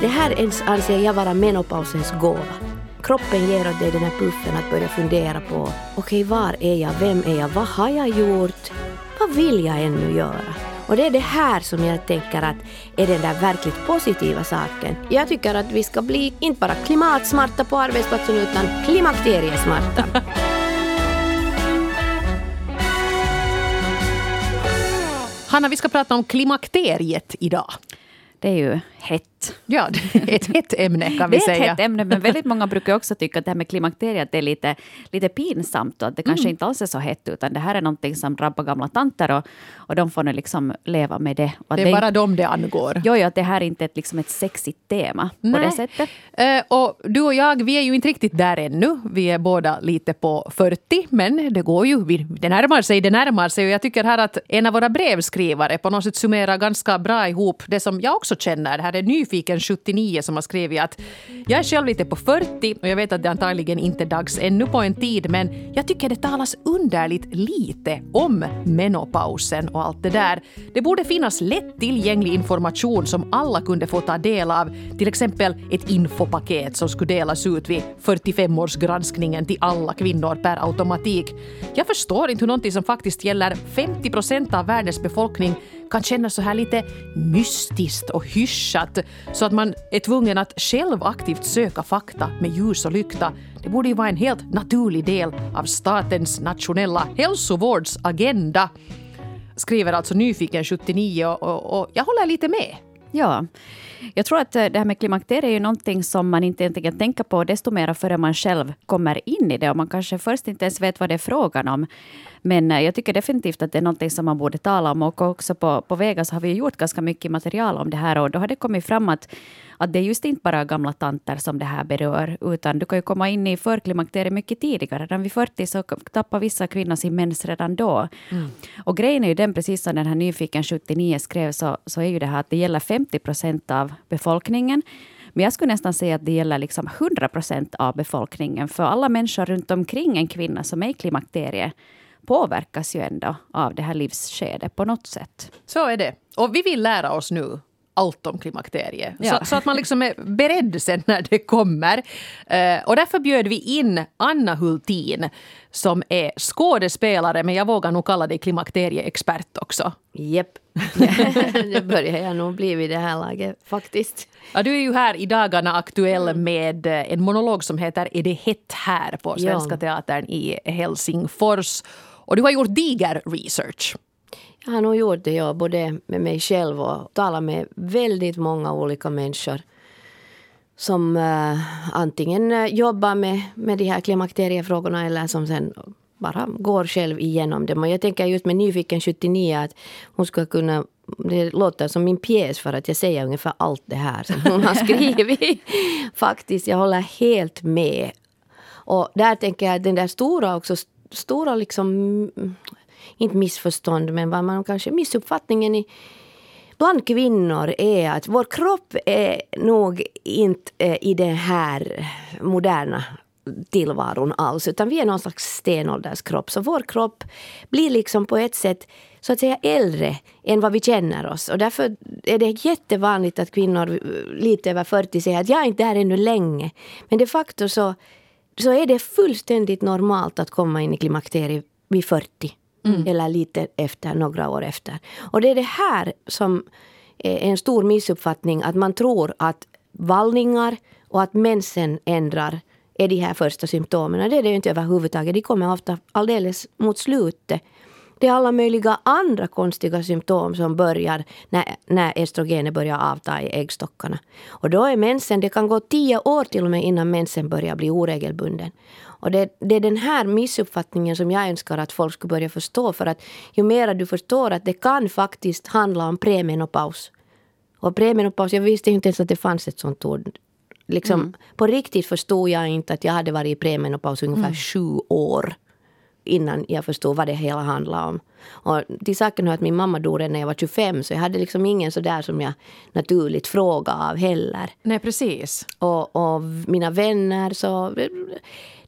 Det här ens anser jag vara menopausens gåva. Kroppen ger åt dig den här puffen att börja fundera på okej, okay, var är jag, vem är jag, vad har jag gjort, vad vill jag ännu göra? Och det är det här som jag tänker att är den där verkligt positiva saken. Jag tycker att vi ska bli inte bara klimatsmarta på arbetsplatsen utan klimakteriesmarta. Hanna, vi ska prata om klimakteriet idag. Det är ju hett. Ja, ett hett ämne kan vi säga. Det är ett hett ämne, men väldigt många brukar också tycka att det här med klimakteriet är lite, lite pinsamt och att det kanske mm. inte alls är så hett, utan det här är någonting som drabbar gamla tanter och, och de får nu liksom leva med det. det är det bara inte, dem det angår. Jo, att det här är inte ett, liksom ett sexigt tema Nej. på det sättet. Uh, och du och jag, vi är ju inte riktigt där ännu. Vi är båda lite på 40, men det går ju. Det närmar sig, det närmar sig. Och jag tycker här att en av våra brevskrivare på något sätt summerar ganska bra ihop det som jag också känner. Det här är Nyfiken 79 som har skrivit att jag är själv lite på 40 och jag vet att det antagligen inte är dags ännu på en tid men jag tycker det talas underligt lite om menopausen och allt det där. Det borde finnas lättillgänglig information som alla kunde få ta del av. Till exempel ett infopaket som skulle delas ut vid 45-årsgranskningen till alla kvinnor per automatik. Jag förstår inte hur någonting som faktiskt gäller 50 procent av världens befolkning kan kännas så här lite mystiskt och hyschat så att man är tvungen att själv aktivt söka fakta med ljus och lykta. Det borde ju vara en helt naturlig del av statens nationella hälsovårdsagenda. Skriver alltså Nyfiken 79 och, och, och jag håller lite med. Ja, jag tror att eh, det här med klimakteriet är ju någonting som man inte egentligen tänker på desto mer före man själv kommer in i det och man kanske först inte ens vet vad det är frågan om. Men eh, jag tycker definitivt att det är någonting som man borde tala om och också på, på Vegas har vi gjort ganska mycket material om det här och då har det kommit fram att, att det är just inte bara gamla tanter som det här berör utan du kan ju komma in i förklimakteriet mycket tidigare. Redan vid 40 så tappar vissa kvinnor sin mens redan då. Mm. Och grejen är ju den, precis som den här Nyfiken 79 skrev, så, så är ju det här att det gäller 50 procent av befolkningen. Men jag skulle nästan säga att det gäller liksom 100 procent av befolkningen. För alla människor runt omkring en kvinna som är i klimakteriet påverkas ju ändå av det här livsskedet på något sätt. Så är det. Och vi vill lära oss nu allt om klimakteriet. Ja. Så, så, att man liksom är beredd sen när det kommer. Uh, och därför bjöd vi in Anna Hultin som är skådespelare, men jag vågar nog kalla dig klimakterieexpert också. Japp. det börjar jag nog bli vid det här laget faktiskt. Ja, du är ju här i dagarna aktuell med eh, en monolog som heter Är det hett här? på Svenska ja. Teatern i Helsingfors. Och du har gjort diger research. Jag har nog gjort det, ja, både med mig själv och talat med väldigt många olika människor som uh, antingen uh, jobbar med, med de här klimakteriefrågorna eller som sen bara går själv igenom dem. Och jag tänker just med Nyfiken 79 att hon ska kunna det låter som min pjäs för att jag säger ungefär allt det här som hon har skrivit. Faktiskt, jag håller helt med. Och där tänker jag att den där stora också, stora liksom inte missförstånd, men vad man kanske missuppfattningen i, bland kvinnor är att vår kropp är nog inte eh, i den här moderna tillvaron alls, utan vi är någon slags stenålderskropp. Så vår kropp blir liksom på ett sätt så att säga äldre än vad vi känner oss. Och därför är det jättevanligt att kvinnor eh, lite över 40 säger att jag är inte där ännu länge. Men de facto så, så är det fullständigt normalt att komma in i klimakteriet vid 40. Mm. Eller lite efter, några år efter. Och det är det här som är en stor missuppfattning. Att man tror att vallningar och att mensen ändrar är de här första symptomen. Det är det ju inte överhuvudtaget. De kommer ofta alldeles mot slutet. Det är alla möjliga andra konstiga symptom som börjar när, när estrogenet börjar avta i äggstockarna. Och då är mensen, det kan gå tio år till och med innan mensen börjar bli oregelbunden. Och det, det, är den här missuppfattningen som jag önskar att folk ska börja förstå. För att ju mer du förstår att det kan faktiskt handla om premenopaus. Och premenopaus, jag visste inte ens att det fanns ett sånt ord. Liksom, mm. På riktigt förstod jag inte att jag hade varit i premenopaus ungefär mm. sju år innan jag förstod vad det hela handlade om. Och till saken hör att min mamma dog redan när jag var 25 så jag hade liksom ingen sådär som jag naturligt frågade av heller. Nej, precis. Och, och mina vänner så...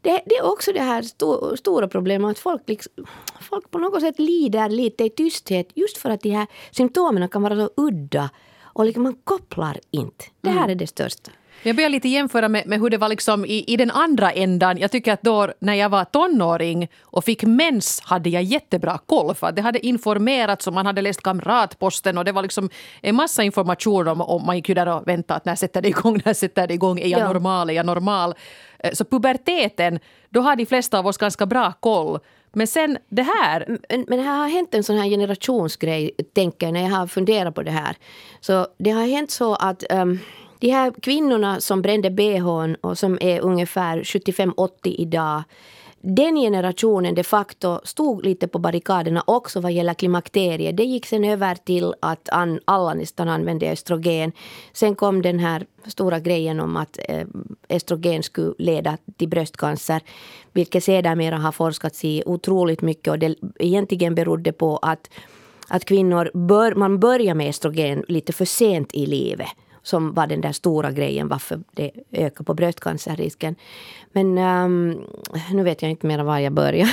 Det, det, är också det här sto, stora problemet att folk, liksom, folk på något sätt lider lite i tysthet just för att de här symptomen kan vara så udda Och liksom man kopplar inte. Det här är det största. Jag börjar lite jämföra med, med hur det var liksom i, i den andra ändan. Jag tycker att då när jag var tonåring och fick mens hade jag jättebra koll. För det hade informerats och man hade läst Kamratposten och det var liksom en massa information om, om man gick ju där och väntade att när sätter det igång, när sätter det igång, är jag Ja. normal, är jag normal? Eh, Så puberteten, då har de flesta av oss ganska bra koll. Men sen det här, Men, men det här har hänt en sån här generationsgrej, tänker jag, när jag har funderat på det här. Så det har hänt så att um, de här kvinnorna som brände bhn och som är ungefär 75-80 idag den generationen de facto stod lite på barrikaderna också vad gäller klimakteriet. Det gick sen över till att an, alla nästan använde östrogen. Sen kom den här stora grejen om att eh, östrogen skulle leda till bröstcancer. Vilket sedermera har forskats i otroligt mycket och det egentligen berodde på att, att kvinnor bör, man börjar med östrogen lite för sent i livet som var den där stora grejen varför det ökar på bröstcancerrisken. Men um, nu vet jag inte mer var jag börjar.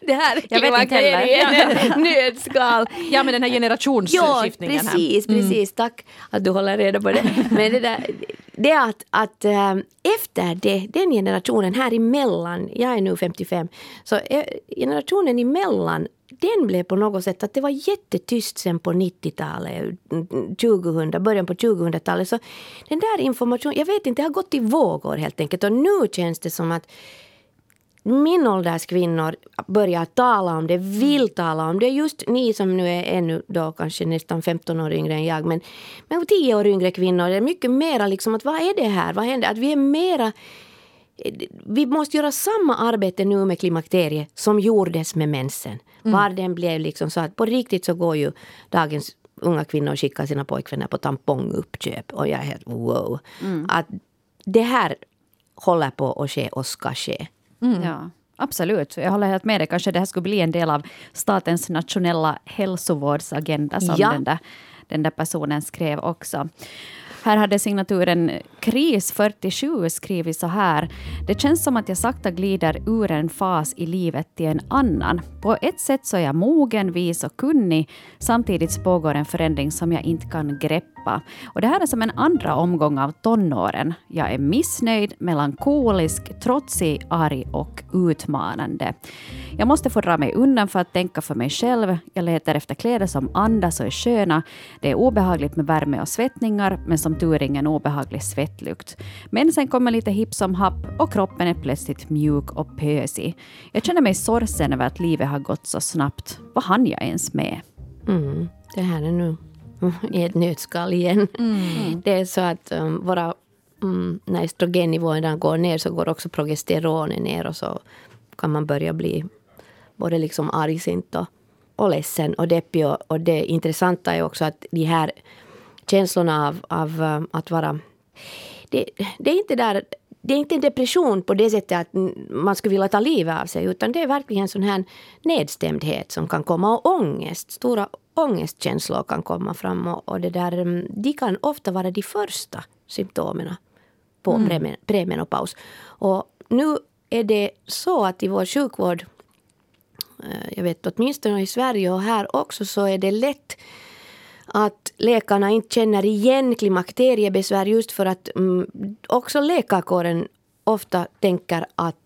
det här Jag vet inte heller. nötskal. ja men den här Ja, generationsskiftningen här. precis, precis. Tack att du håller reda på det. Men det, där, det är att, att eh, efter det, den generationen här emellan, jag är nu 55, så eh, generationen emellan den blev på något sätt att det var jättetyst sen på 90-talet, 2000, början på 2000-talet. Så den där informationen, jag vet inte, det har gått i vågor helt enkelt. Och nu känns det som att min ålders kvinnor börjar tala om det, vill tala om det. Just ni som nu är ännu då kanske nästan 15 år yngre än jag, men, men 10 år yngre kvinnor, det är mycket mera liksom att vad är det här, vad händer? Att vi är mera vi måste göra samma arbete nu med klimakteriet som gjordes med mensen. Var den blev liksom så att på riktigt så går ju dagens unga kvinnor och skickar sina pojkvänner på tamponguppköp. Och jag är helt wow. Att det här håller på att ske och ska ske. Ja, absolut. Jag håller helt med dig. Kanske det här skulle bli en del av statens nationella hälsovårdsagenda som Ja. den, där, den där personen skrev också. Här hade signaturen KRIS47 skriver så här. Det känns som att jag sakta glider ur en fas i livet till en annan. På ett sätt så är jag mogen, vis och kunnig. Samtidigt pågår en förändring som jag inte kan greppa. Och det här är som en andra omgång av tonåren. Jag är missnöjd, melankolisk, trotsig, arg och utmanande. Jag måste få dra mig undan för att tänka för mig själv. Jag letar efter kläder som andas och är sköna. Det är obehagligt med värme och svettningar, men som tur är ingen obehaglig svett svettlukt. Men sen kommer lite hipp som happ och kroppen är plötsligt mjuk och pösig. Jag känner mig sorgsen över att livet har gått så snabbt. Vad hann jag ens med? Mm. Det här är nu i ett nötskal igen. Det är så att um, våra, mm, när estrogennivåerna går ner så går också progesteronet ner och så kan man börja bli både liksom argsint och, och ledsen och deppig. Och, och det intressanta är också att de här känslorna av, av um, att vara... Det, det är inte där det är inte en depression på det sättet att man skulle vilja ta livet av sig utan det är verkligen sån här nedstämdhet som kan komma och ångest. Stora ångestkänslor kan komma fram och, och det där, mm, de kan ofta vara de första symptomen på premen- premenopaus. Och nu är det så att i vår sjukvård, eh, jag vet åtminstone i Sverige och här också, så är det lätt att läkarna inte känner igen klimakteriebesvär just för att mm, också läkarkåren ofta tänker att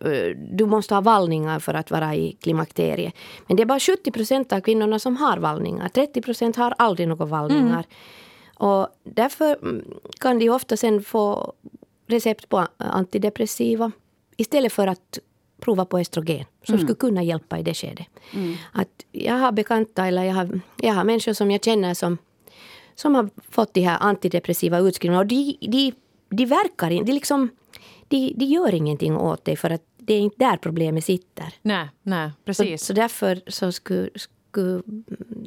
eh, du måste ha vallningar för att vara i klimakteriet. Men det är bara 70 procent av kvinnorna som har vallningar. 30 procent har aldrig några vallningar. Och därför mm, kan de ofta sen få recept på antidepressiva istället för att prova på östrogen som skulle kunna hjälpa i det skedet. Att jag har bekanta eller jag har, jag har människor som jag känner som, som har fått de här antidepressiva utskrivningarna och de, de, de verkar inte, de, liksom, de, de gör ingenting åt det för att det är inte där problemet sitter. Nej, nej, Så, precis. så därför så skulle, skulle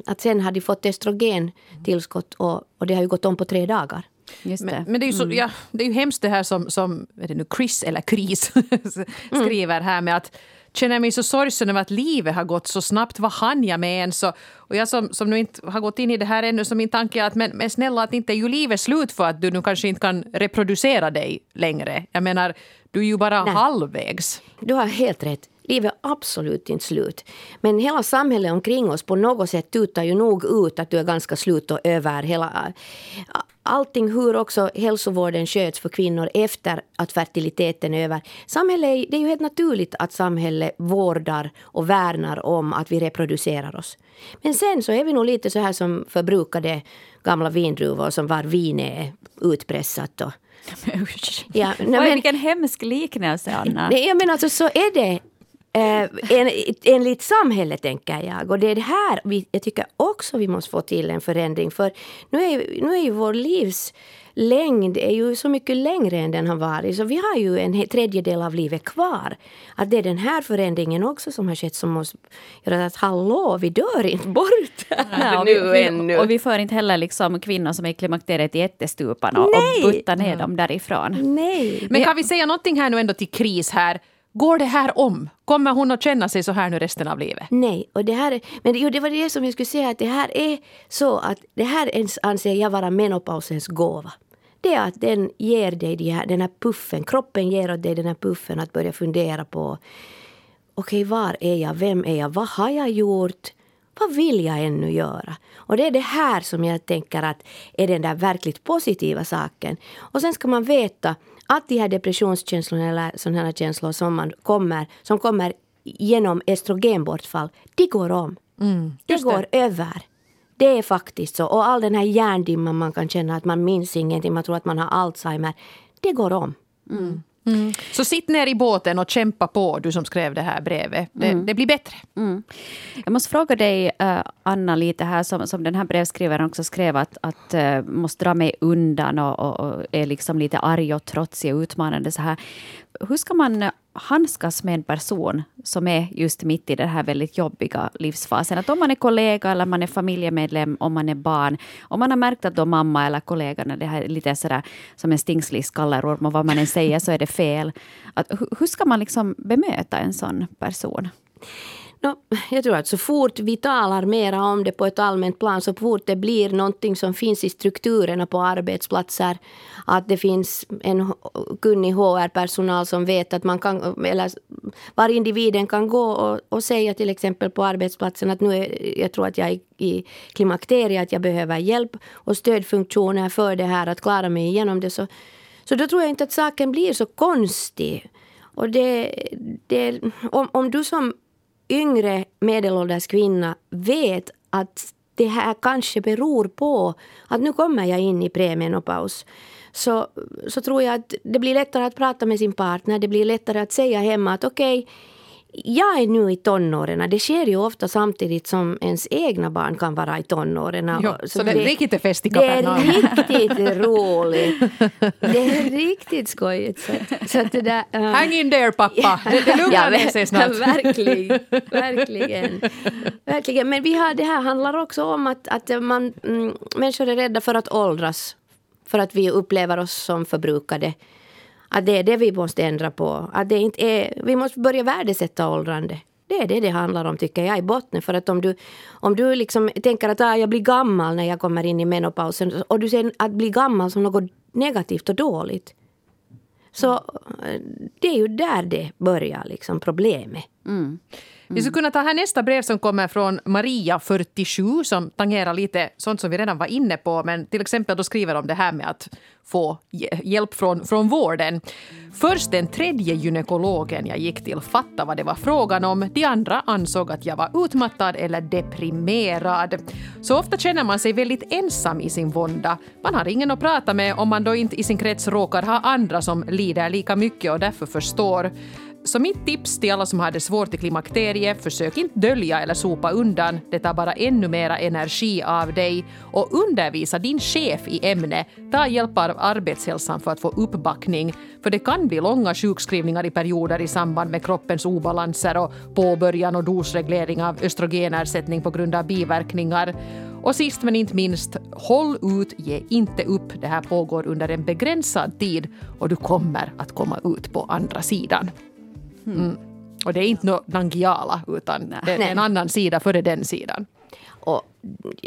att sen har de fått östrogentillskott och, och det har ju gått om på tre dagar. Just det. Men, men det, är ju så, ja, det är ju hemskt det här som, som är det nu Chris eller Chris skriver här med att känner mig så sorgsen över att livet har gått så snabbt. Vad hann jag med ens? Och jag som, som nu inte har gått in i det här ännu, så min tanke är att men, men snälla, att inte är ju livet slut för att du nu kanske inte kan reproducera dig längre. Jag menar, du är ju bara Nej. halvvägs. Du har helt rätt. Livet är absolut inte slut. Men hela samhället omkring oss på något sätt tutar ju nog ut att du är ganska slut och över. Hela, allting hur också hälsovården sköts för kvinnor efter att fertiliteten är över. Samhället, det är ju helt naturligt att samhället vårdar och värnar om att vi reproducerar oss. Men sen så är vi nog lite så här som förbrukade gamla vindruvor som var vin är utpressat. Och, ja, men, vilken hemsk liknelse, Anna. Nej, menar alltså, så är det Eh, en, enligt samhället, tänker jag. Och det är det här vi, jag tycker också vi måste få till en förändring. För nu är, nu är ju vår livslängd är ju så mycket längre än den har varit. Så vi har ju en tredjedel av livet kvar. Att det är den här förändringen också som har skett som måste göra att hallå, vi dör inte bort Nej, och nu vi, ännu. Och vi för inte heller liksom kvinnor som är i klimakteriet i ättestupan och, och buttar ner dem därifrån. Nej. Men kan vi säga någonting här nu ändå till kris här? Går det här om? Kommer hon att känna sig så här nu resten av livet? Nej, och det här, men jo, det var det som jag skulle säga att det här är så att det här ens anser jag vara menopausens gåva. Det är att den ger dig de här, den här puffen, kroppen ger åt dig den här puffen att börja fundera på okej, okay, var är jag, vem är jag, vad har jag gjort? Vad vill jag ännu göra? Och det är det här som jag tänker att är den där verkligt positiva saken. Och sen ska man veta att de här depressionskänslorna eller sådana här känslor som, man kommer, som kommer genom estrogenbortfall, de går om. Mm, det går det. över. Det är faktiskt så. Och all den här hjärndimman man kan känna att man minns ingenting, man tror att man har Alzheimer. Det går om. Mm. Mm. Så sitt ner i båten och kämpa på, du som skrev det här brevet. Det, mm. det blir bättre. Mm. Jag måste fråga dig, uh, Anna, lite här som, som den här brevskrivaren också skrev att, att uh, måste dra mig undan och, och, och, är liksom lite arg och trotsig och utmanande. Så här. Hur ska man handskas med en person som är just mitt i den här väldigt jobbiga livsfasen. Att om man är kollega eller man är familjemedlem, om man är barn, om man har märkt att då mamma eller kollegorna, det här är lite sådär som en stingslig skallerorm och vad man än säger så är det fel. Att, hur ska man liksom bemöta en sån person? No, jag tror att så fort vi talar mer om det på ett allmänt plan, så fort det blir någonting som finns i strukturerna på arbetsplatser, att det finns en kunnig HR-personal som vet att man kan, eller var individen kan gå och, och säga till exempel på arbetsplatsen att nu är, jag tror att jag är i klimakteriet, att jag behöver hjälp och stödfunktioner för det här, att klara mig igenom det. Så, så då tror jag inte att saken blir så konstig. Och det, det, om, om du som yngre medelålders kvinna vet att det här kanske beror på att nu kommer jag in i premenopaus så, så tror jag att det blir lättare att prata med sin partner. Det blir lättare att säga hemma att okej, okay, jag är nu i tonåren. Det sker ju ofta samtidigt som ens egna barn kan vara i tonåren. Jo, så, så det, är riktigt fest i Det är riktigt roligt. Det är riktigt skojigt. Så, så att det där, uh, Hang in there pappa, det, det lugnar ja, ner sig snart. verkligen, verkligen, verkligen. Men vi har, det här handlar också om att, att man, mm, människor är rädda för att åldras. För att vi upplever oss som förbrukade. Att det är det vi måste ändra på. Att det inte är, vi måste börja värdesätta åldrande. Det är det det handlar om, tycker jag, i botten. För att om du, om du liksom tänker att ah, jag blir gammal när jag kommer in i menopausen och du ser att bli gammal som något negativt och dåligt. Så eh, det är ju där det börjar, liksom, problemet. Mm. Vi skulle kunna ta här nästa brev som kommer från Maria, 47, som tangerar lite sånt som vi redan var inne på. Men till exempel då skriver de det här med att få hjälp från, från vården. Först den tredje gynekologen jag gick till fattade vad det var frågan om. De andra ansåg att jag var utmattad eller deprimerad. Så ofta känner man sig väldigt ensam i sin vånda. Man har ingen att prata med om man då inte i sin krets råkar ha andra som lider lika mycket och därför förstår. Så mitt tips till alla som har det svårt i klimakteriet, försök inte dölja eller sopa undan. Det tar bara ännu mera energi av dig. Och undervisa din chef i ämnet. Ta hjälp av arbetshälsan för att få uppbackning. För det kan bli långa sjukskrivningar i perioder i samband med kroppens obalanser och påbörjan och dosreglering av östrogenersättning på grund av biverkningar. Och sist men inte minst, håll ut, ge inte upp. Det här pågår under en begränsad tid och du kommer att komma ut på andra sidan. Mm. Och det är inte något Nangiala utan Nej. det är en annan sida före den sidan. Och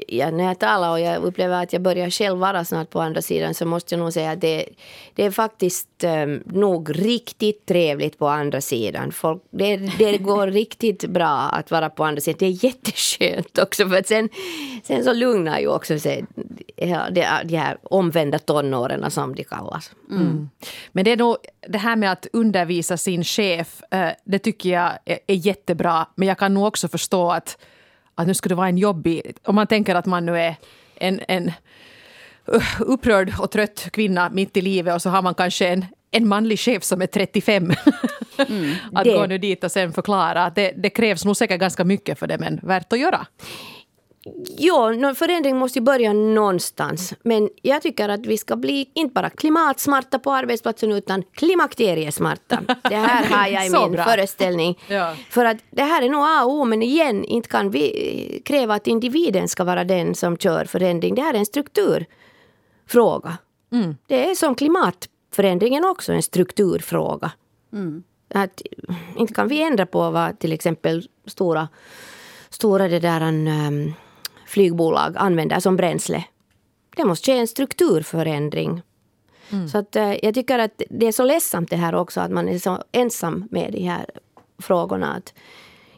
ja, när jag talar och jag upplever att jag börjar själv vara snart på andra sidan så måste jag nog säga att det, det är faktiskt um, nog riktigt trevligt på andra sidan. Folk, det, det går riktigt bra att vara på andra sidan. Det är jätteskönt också för att sen, sen så lugnar ju också sig ja, de, de här omvända tonåren som de kallas. Mm. Men det är nog det här med att undervisa sin chef, eh, det tycker jag är, är jättebra. Men jag kan nog också förstå att att nu skulle det vara en jobbig... Om man tänker att man nu är en, en uh, upprörd och trött kvinna mitt i livet och så har man kanske en, en manlig chef som är 35. Mm, att det. gå nu dit och sen förklara. Det, det krävs nog säkert ganska mycket för det, men värt att göra. Ja, förändring måste ju börja någonstans. Men jag tycker att vi ska bli inte bara klimatsmarta på arbetsplatsen utan klimakteriesmarta. Det här har jag i min bra. föreställning. Ja. För att det här är nog A och O, men igen, inte kan vi kräva att individen ska vara den som kör förändring. Det här är en strukturfråga. Mm. Det är som klimatförändringen också en strukturfråga. Mm. Att, inte kan vi ändra på vad till exempel stora, stora det där, um, flygbolag använder som bränsle. Det måste ske en strukturförändring. Mm. Så att, eh, jag tycker att det är så ledsamt det här också att man är så ensam med de här frågorna. Att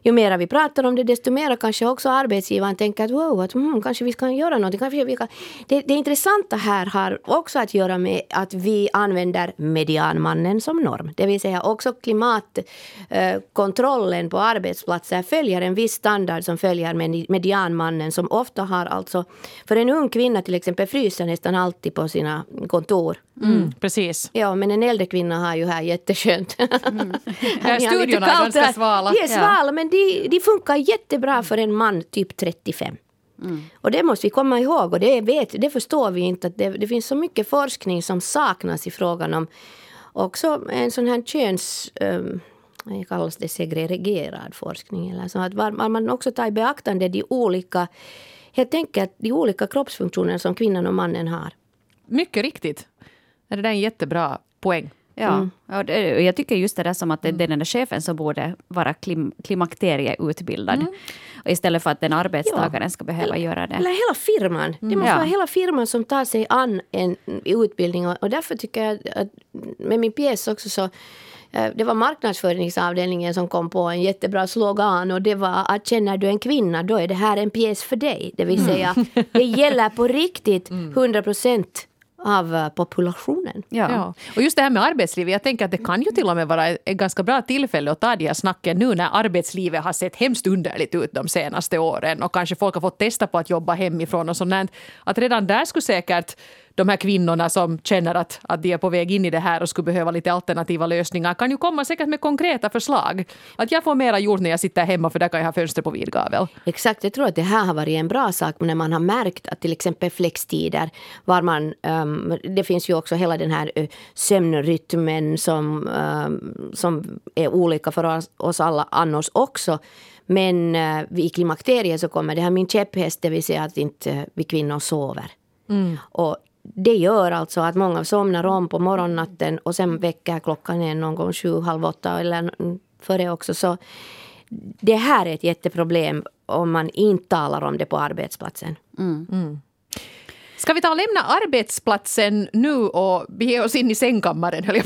ju mer vi pratar om det, desto mer kanske också arbetsgivaren tänker att wow, att, mm, kanske vi kan göra någonting. Kanske vi kan. Det, det intressanta här har också att göra med att vi använder medianmannen som norm. Det vill säga också klimatkontrollen på arbetsplatser följer en viss standard som följer med medianmannen som ofta har alltså, för en ung kvinna till exempel fryser nästan alltid på sina kontor. Mm, precis. Ja, men en äldre kvinna har ju här jätteskönt. Mm. ja, studiorna är ganska svala. De är svala, men de, de funkar jättebra för en man typ 35. Mm. Och det måste vi komma ihåg och det, vet, det förstår vi inte. Att det, det finns så mycket forskning som saknas i frågan om också en sån här köns... Um, kallas det segregerad forskning. Eller så att man också tar i beaktande de olika, helt enkelt de olika kroppsfunktioner som kvinnan och mannen har. Mycket riktigt. Det där är en jättebra poäng. Ja, mm. och det, jag tycker just det där som att det, det är den där chefen som borde vara klim, klimakterieutbildad. Mm. istället för att den arbetstagaren ja. ska behöva eller, göra det. Eller hela firman. Det mm. måste ja. vara hela firman som tar sig an en utbildning. Och, och därför tycker jag att med min pjäs också så eh, det var marknadsföringsavdelningen som kom på en jättebra slogan och det var att känner du en kvinna då är det här en pjäs för dig. Det vill säga, mm. det gäller på riktigt 100 mm. procent av eh, populationen. Ja. ja. Och just det här med arbetslivet, jag tänker att det kan ju till och med vara ett ganska bra tillfälle att ta de här snacken nu när arbetslivet har sett hemskt underligt ut de senaste åren och kanske folk har fått testa på att jobba hemifrån och sånt. Att redan där skulle säkert de här kvinnorna som känner att, att de är på väg in i det här och skulle behöva lite alternativa lösningar kan ju komma säkert med konkreta förslag. Att jag får mera gjort när jag sitter hemma för där kan jag ha fönster på vid gavel. Exakt, jag tror att det här har varit en bra sak när man har märkt att till exempel flextider var man, um, det finns ju också hela den här uh, sömnrytmen som, um, som är olika för oss, oss alla annars också. Men uh, i klimakteriet så kommer det här min käpphäst, det vill säga att inte uh, vi kvinnor sover. Mm. Och det gör alltså att många somnar om på morgonnatten och sen väcker klockan en någon gång sju, halv åtta eller före också. Så det här är ett jätteproblem om man inte talar om det på arbetsplatsen. Mm. Mm. Ska vi ta och lämna arbetsplatsen nu och bege oss in i sängkammaren, höll jag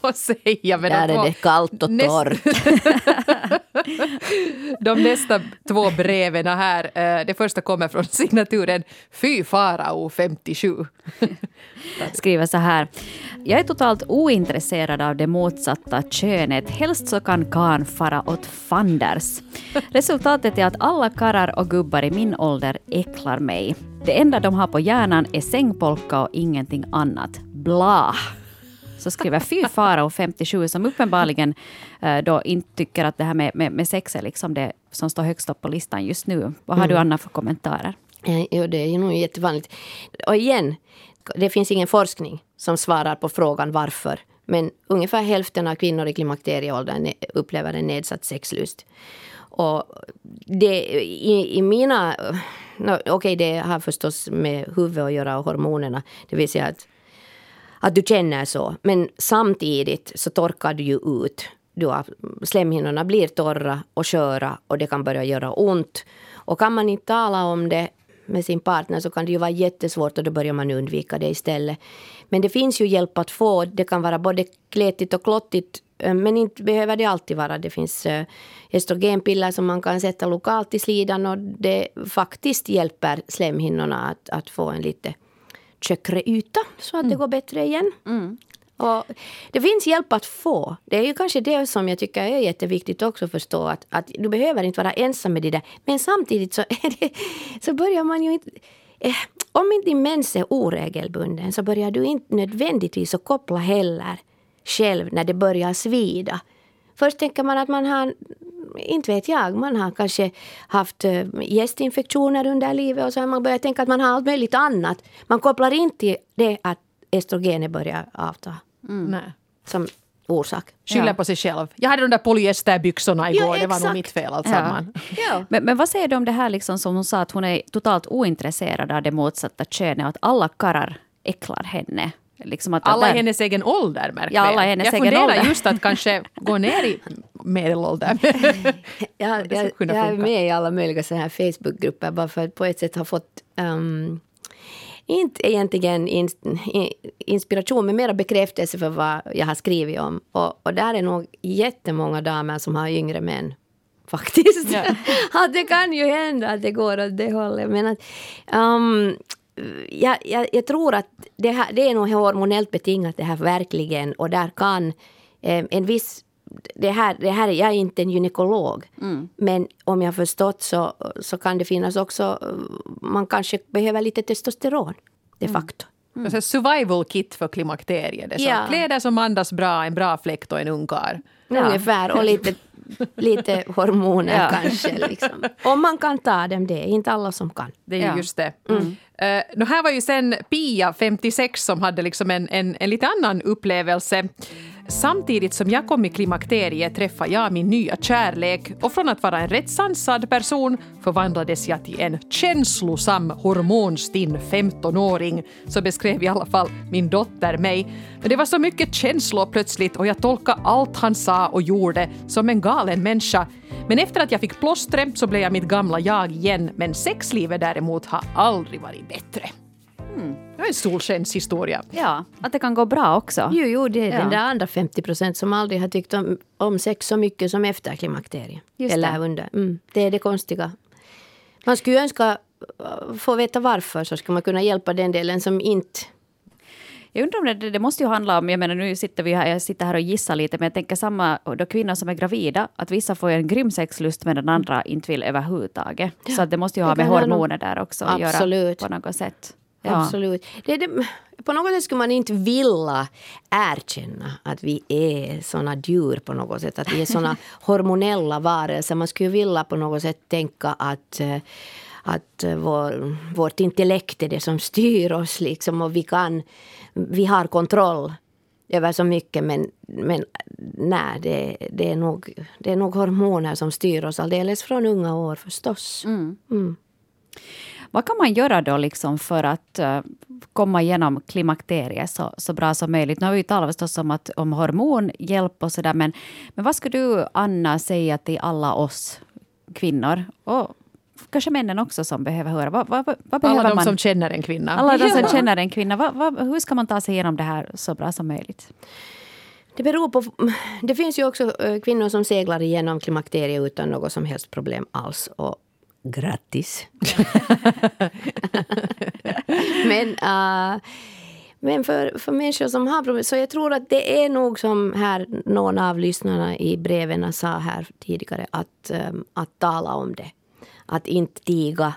på att säga. Men Där är det kallt och torrt. de nästa två breven här. Eh, det första kommer från signaturen Fy Farao 57. Skriver så här. Jag är totalt ointresserad av det motsatta könet. Helst så kan kan fara åt fanders. Resultatet är att alla karrar och gubbar i min ålder äcklar mig. Det enda de har på hjärnan är sängpolka och ingenting annat. Bla! Så skriver fy Farao 57 som uppenbarligen uh, då inte tycker att det här med, med, med sex är liksom det som står högst upp på listan just nu. Vad har mm. du Anna för kommentarer? Jo, det är nog jättevanligt. Och igen, det finns ingen forskning som svarar på frågan varför. Men ungefär hälften av kvinnor i klimakterieåldern upplever en nedsatt sexlust. Och det, i, i mina... No, Okej, okay, det har förstås med huvudet att göra och hormonerna. Det vill säga att, att du känner så. Men samtidigt så torkar du ju ut. Du har, slemhinnorna blir torra och sköra och det kan börja göra ont. Och kan man inte tala om det med sin partner så kan det ju vara jättesvårt och då börjar man undvika det istället. Men det finns ju hjälp att få. Det kan vara både kletigt och klottigt men inte behöver det alltid vara. Det finns eh, estrogenpiller som man kan sätta lokalt i slidan och det faktiskt hjälper slemhinnorna att, att få en lite tjockare yta så att mm. det går bättre igen. Mm. Och det finns hjälp att få. Det är ju kanske det som jag tycker är jätteviktigt också att förstå. Att, att du behöver inte vara ensam med det där. Men samtidigt så, det, så börjar man ju inte... Eh, om inte din mens är oregelbunden så börjar du inte nödvändigtvis att koppla heller själv när det börjar svida. Först tänker man att man har, inte vet jag, man har kanske haft äh, gästinfektioner under livet och så har man börjat tänka att man har allt möjligt annat. Man kopplar inte det att estrogenet börjar avta. Mm. Nej. Som orsak. Skyller ja. på sig själv. Jag hade de där polyesterbyxorna igår, ja, det var nog mitt fel alltsammans. Ja. Men, men vad säger du om det här liksom som hon sa att hon är totalt ointresserad av det motsatta könet och att alla karrar äcklar henne? Liksom att alla i hennes egen ålder märker ja, alla hennes jag. Jag funderar just att kanske gå ner i medelålder. jag, jag, jag är med i alla möjliga så här Facebookgrupper bara för att på ett sätt ha fått um, inte egentligen in, inspiration, men mera bekräftelse för vad jag har skrivit om. Och, och där är nog jättemånga damer som har yngre män faktiskt. Ja. att det kan ju hända att det går åt det hållet. Men att, um, jag, jag, jag, tror att det, här, det är nog hormonellt betingat det här verkligen. Och där kan eh, en viss det här, det här, jag är inte en gynekolog, mm. men om jag förstått så, så kan det finnas också... Man kanske behöver lite testosteron, de mm. facto. Mm. Mm. survival kit för klimakteriet. Det ja. Kläder som andas bra, en bra fläkt och en ungkar. Ja. Ungefär, och lite, lite hormoner ja. kanske. Liksom. Om man kan ta dem, det är inte alla som kan. Det är ja. just det. Mm. Eh, uh, nu här var ju sen Pia, 56, som hade liksom en, en, en lite annan upplevelse. Samtidigt som jag kom i klimakteriet träffade jag min nya kärlek och från att vara en rätt sansad person förvandlades jag till en känslosam hormonstinn 15-åring. Så beskrev i alla fall min dotter mig. Men det var så mycket känslor plötsligt och jag tolkade allt han sa och gjorde som en galen människa. Men efter att jag fick plåstret så blev jag mitt gamla jag igen. Men sexlivet däremot har aldrig varit bättre. Mm. Det är en solskenshistoria. Ja, att det kan gå bra också. Jo, jo det är ja. den där andra 50 procent som aldrig har tyckt om, om sex så mycket som efter klimakteriet. Eller det. under. Mm, det är det konstiga. Man skulle ju önska få veta varför så ska man kunna hjälpa den delen som inte jag undrar om det, det måste ju handla om, jag menar nu sitter vi här, jag sitter här och gissar lite, men jag tänker samma då kvinnor som är gravida, att vissa får en grym sexlust men den andra inte vill överhuvudtaget. Ja, så det måste ju ha med hormoner där också att göra på något sätt. Ja. Absolut. Det, det, på något sätt skulle man inte vilja erkänna att vi är såna djur på något sätt. Att vi är såna hormonella varelser. Man skulle vilja på något sätt tänka att att vår, vårt intellekt är det som styr oss liksom och vi kan, vi har kontroll över så mycket men, men nej, det, det, är nog, det är nog hormoner som styr oss alldeles från unga år förstås. Mm. Mm. Vad kan man göra då liksom för att uh, komma igenom klimakteriet så, så bra som möjligt? Nu har vi talat förstås om, att, om hormonhjälp och sådär, men, men vad skulle du, Anna, säga till alla oss kvinnor och kanske männen också som behöver höra. Vad, vad, vad behöver alla de man? som känner en kvinna. Alla de som känner en kvinna. Vad, hur ska man ta sig igenom det här så bra som möjligt? Det beror på... Det finns ju också eh, kvinnor som seglar igenom klimakteriet utan något som helst problem alls. Och Grattis! men uh, men för, för människor som har problem, så jag tror att det är nog som här någon av lyssnarna i breven sa här tidigare, att, um, att tala om det. Att inte tiga.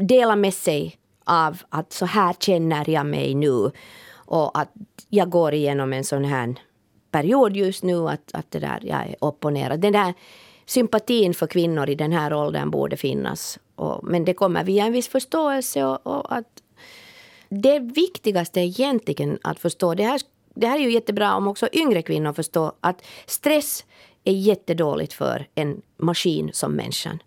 Dela med sig av att så här känner jag mig nu. Och att jag går igenom en sån här period just nu, att, att det där, jag är upp och ner. Den där sympatin för kvinnor i den här åldern borde finnas. Och, men det kommer via en viss förståelse och, och, att det viktigaste är egentligen att förstå, det här, det här är ju jättebra om också yngre kvinnor förstår att stress är jättedåligt för en maskin som människan.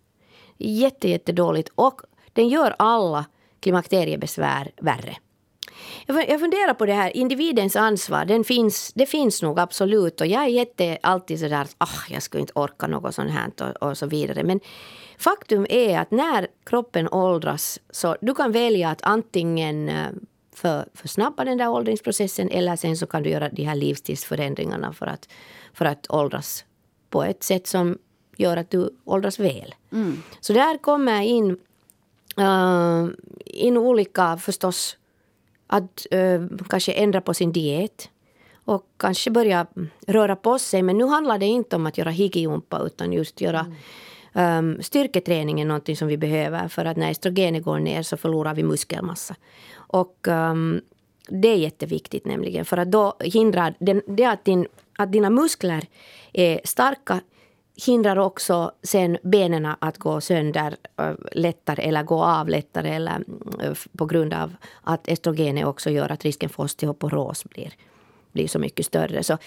Jätte, jättedåligt och den gör alla klimakteriebesvär värre. Jag funderar på det här, individens ansvar, den finns, det finns nog absolut. Och jag är jätte, alltid sådär att ah, jag skulle inte orka något sånt här och, och så vidare. Men faktum är att när kroppen åldras så du kan välja att antingen eh, för, för snabba den där åldringsprocessen eller sen så kan du göra de här livsstilsförändringarna för att, för att åldras på ett sätt som gör att du åldras väl. Mm. Så där kommer in, uh, in olika förstås att uh, kanske ändra på sin diet och kanske börja röra på sig. Men nu handlar det inte om att göra higgjumpa utan just göra mm. Um, styrketräning är någonting som vi behöver för att när estrogenet går ner så förlorar vi muskelmassa. Och um, det är jätteviktigt nämligen för att då hindrar den, det att, din, att dina muskler är starka hindrar också sen benen att gå sönder uh, lättare eller gå av lättare eller uh, på grund av att estrogenet också gör att risken för osteoporos blir, blir så mycket större. Så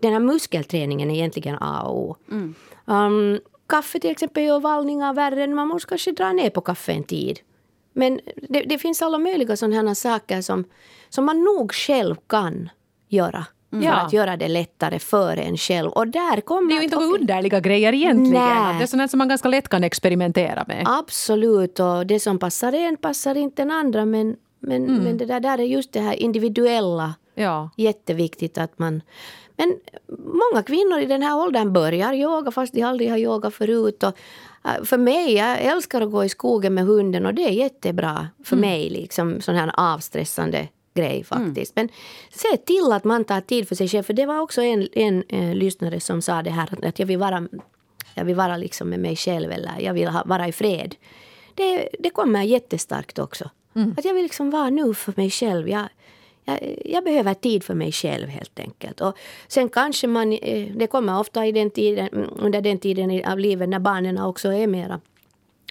den här muskelträningen är egentligen A och O. Mm. Um, kaffe till exempel gör vallningar värre. Man måste kanske dra ner på kaffe en tid. Men det, det finns alla möjliga sådana saker som, som man nog själv kan göra. Mm. För att göra det lättare för en själv. Och där kommer det är ju inte några underliga grejer egentligen. Nej. Det är sånt som man ganska lätt kan experimentera med. Absolut. Och det som passar en passar inte en andra. Men, men, mm. men det där, där är just det här individuella. Ja. Jätteviktigt att man... Men många kvinnor i den här åldern börjar yoga fast de aldrig har yogat förut. Och äh, för mig, jag älskar att gå i skogen med hunden och det är jättebra för mm. mig. Liksom, sån här avstressande grej faktiskt. Mm. Men se till att man tar tid för sig själv. För det var också en, en, en lyssnare som sa det här att jag vill vara, jag vill vara liksom med mig själv eller jag vill ha, vara i fred. Det, det kommer jättestarkt också. Mm. Att jag vill liksom vara nu för mig själv. Jag, jag, jag, behöver tid för mig själv helt enkelt. Och sen kanske man, eh, det kommer ofta i den tiden, under den tiden av livet när barnen också är mera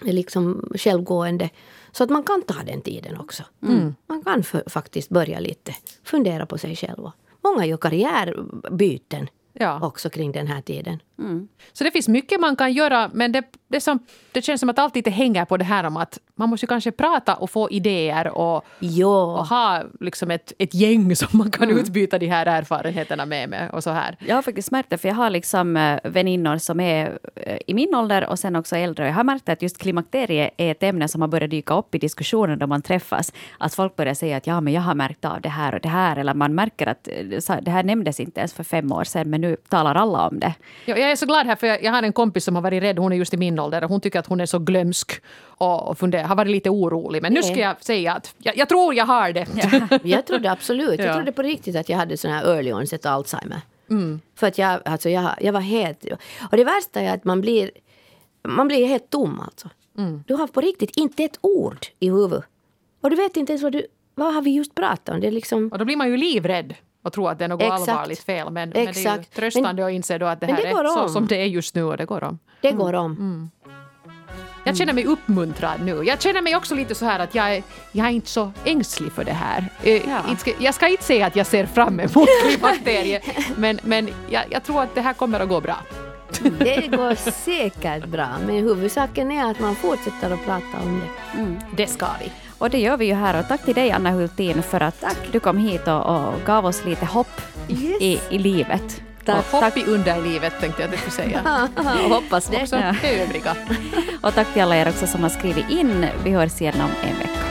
liksom självgående. Så att man kan ta den tiden också. Mm. Man kan för, faktiskt börja lite fundera på sig själv. Många gör karriärbyten ja. också kring den här tiden. Mm. Så det finns mycket man kan göra men det, det, som, det känns som att allt lite hänger på det här om att man måste kanske prata och få idéer och, och ha liksom ett, ett gäng som man kan mm. utbyta de här erfarenheterna med. med och så här. Jag har faktiskt märkt det, för jag har liksom eh, väninnor som är eh, i min ålder och sen också äldre. Jag har märkt att just klimakteriet är ett ämne som har börjat dyka upp i diskussionen då man träffas. Att folk börjar säga att ja, men jag har märkt av det här och det här. Eller man märker att eh, det här nämndes inte ens för fem år sedan, men nu talar alla om det. Ja, jag är så glad här för jag, har en kompis som har varit rädd, hon är just i min ålder och hon tycker att hon är så glömsk och, och funder, har varit lite orolig. Men nu ska jag säga att jag, jag tror jag har det. Ja. jag trodde absolut, jag trodde på riktigt att jag hade sån här early onset Alzheimer. Mm. För att jag, alltså jag, jag var helt... Och det värsta är att man blir, man blir helt tom alltså. Mm. Du har på riktigt inte ett ord i huvudet. Och du vet inte ens vad du... Vad har vi just pratat om? Det är liksom... Och då blir man ju livrädd och tror att det är något Exakt. allvarligt fel. Men, men, det är ju tröstande att inse då att det här det är så som det är just nu och det går om. Det går om. Mm. Jag känner mig uppmuntrad nu. Jag känner mig också lite så här att jag är, jag är inte så ängslig för det här. Eh, ja. Jag ska inte säga att jag ser fram emot klimakteriet, men, men jag, jag tror att det här kommer att gå bra. Det går säkert bra, men huvudsaken är att man fortsätter att prata om det. Mm. Det ska vi. Och det gör vi ju här. Och tack till dig Anna Hultin för att tack. du kom hit och, och gav oss lite hopp yes. i, i livet. Tack, och hopp tack. i underlivet tänkte jag att du skulle säga. och hoppas det. Också ja. övriga. och tack till alla er också som har skrivit in. Vi hörs igen om en vecka.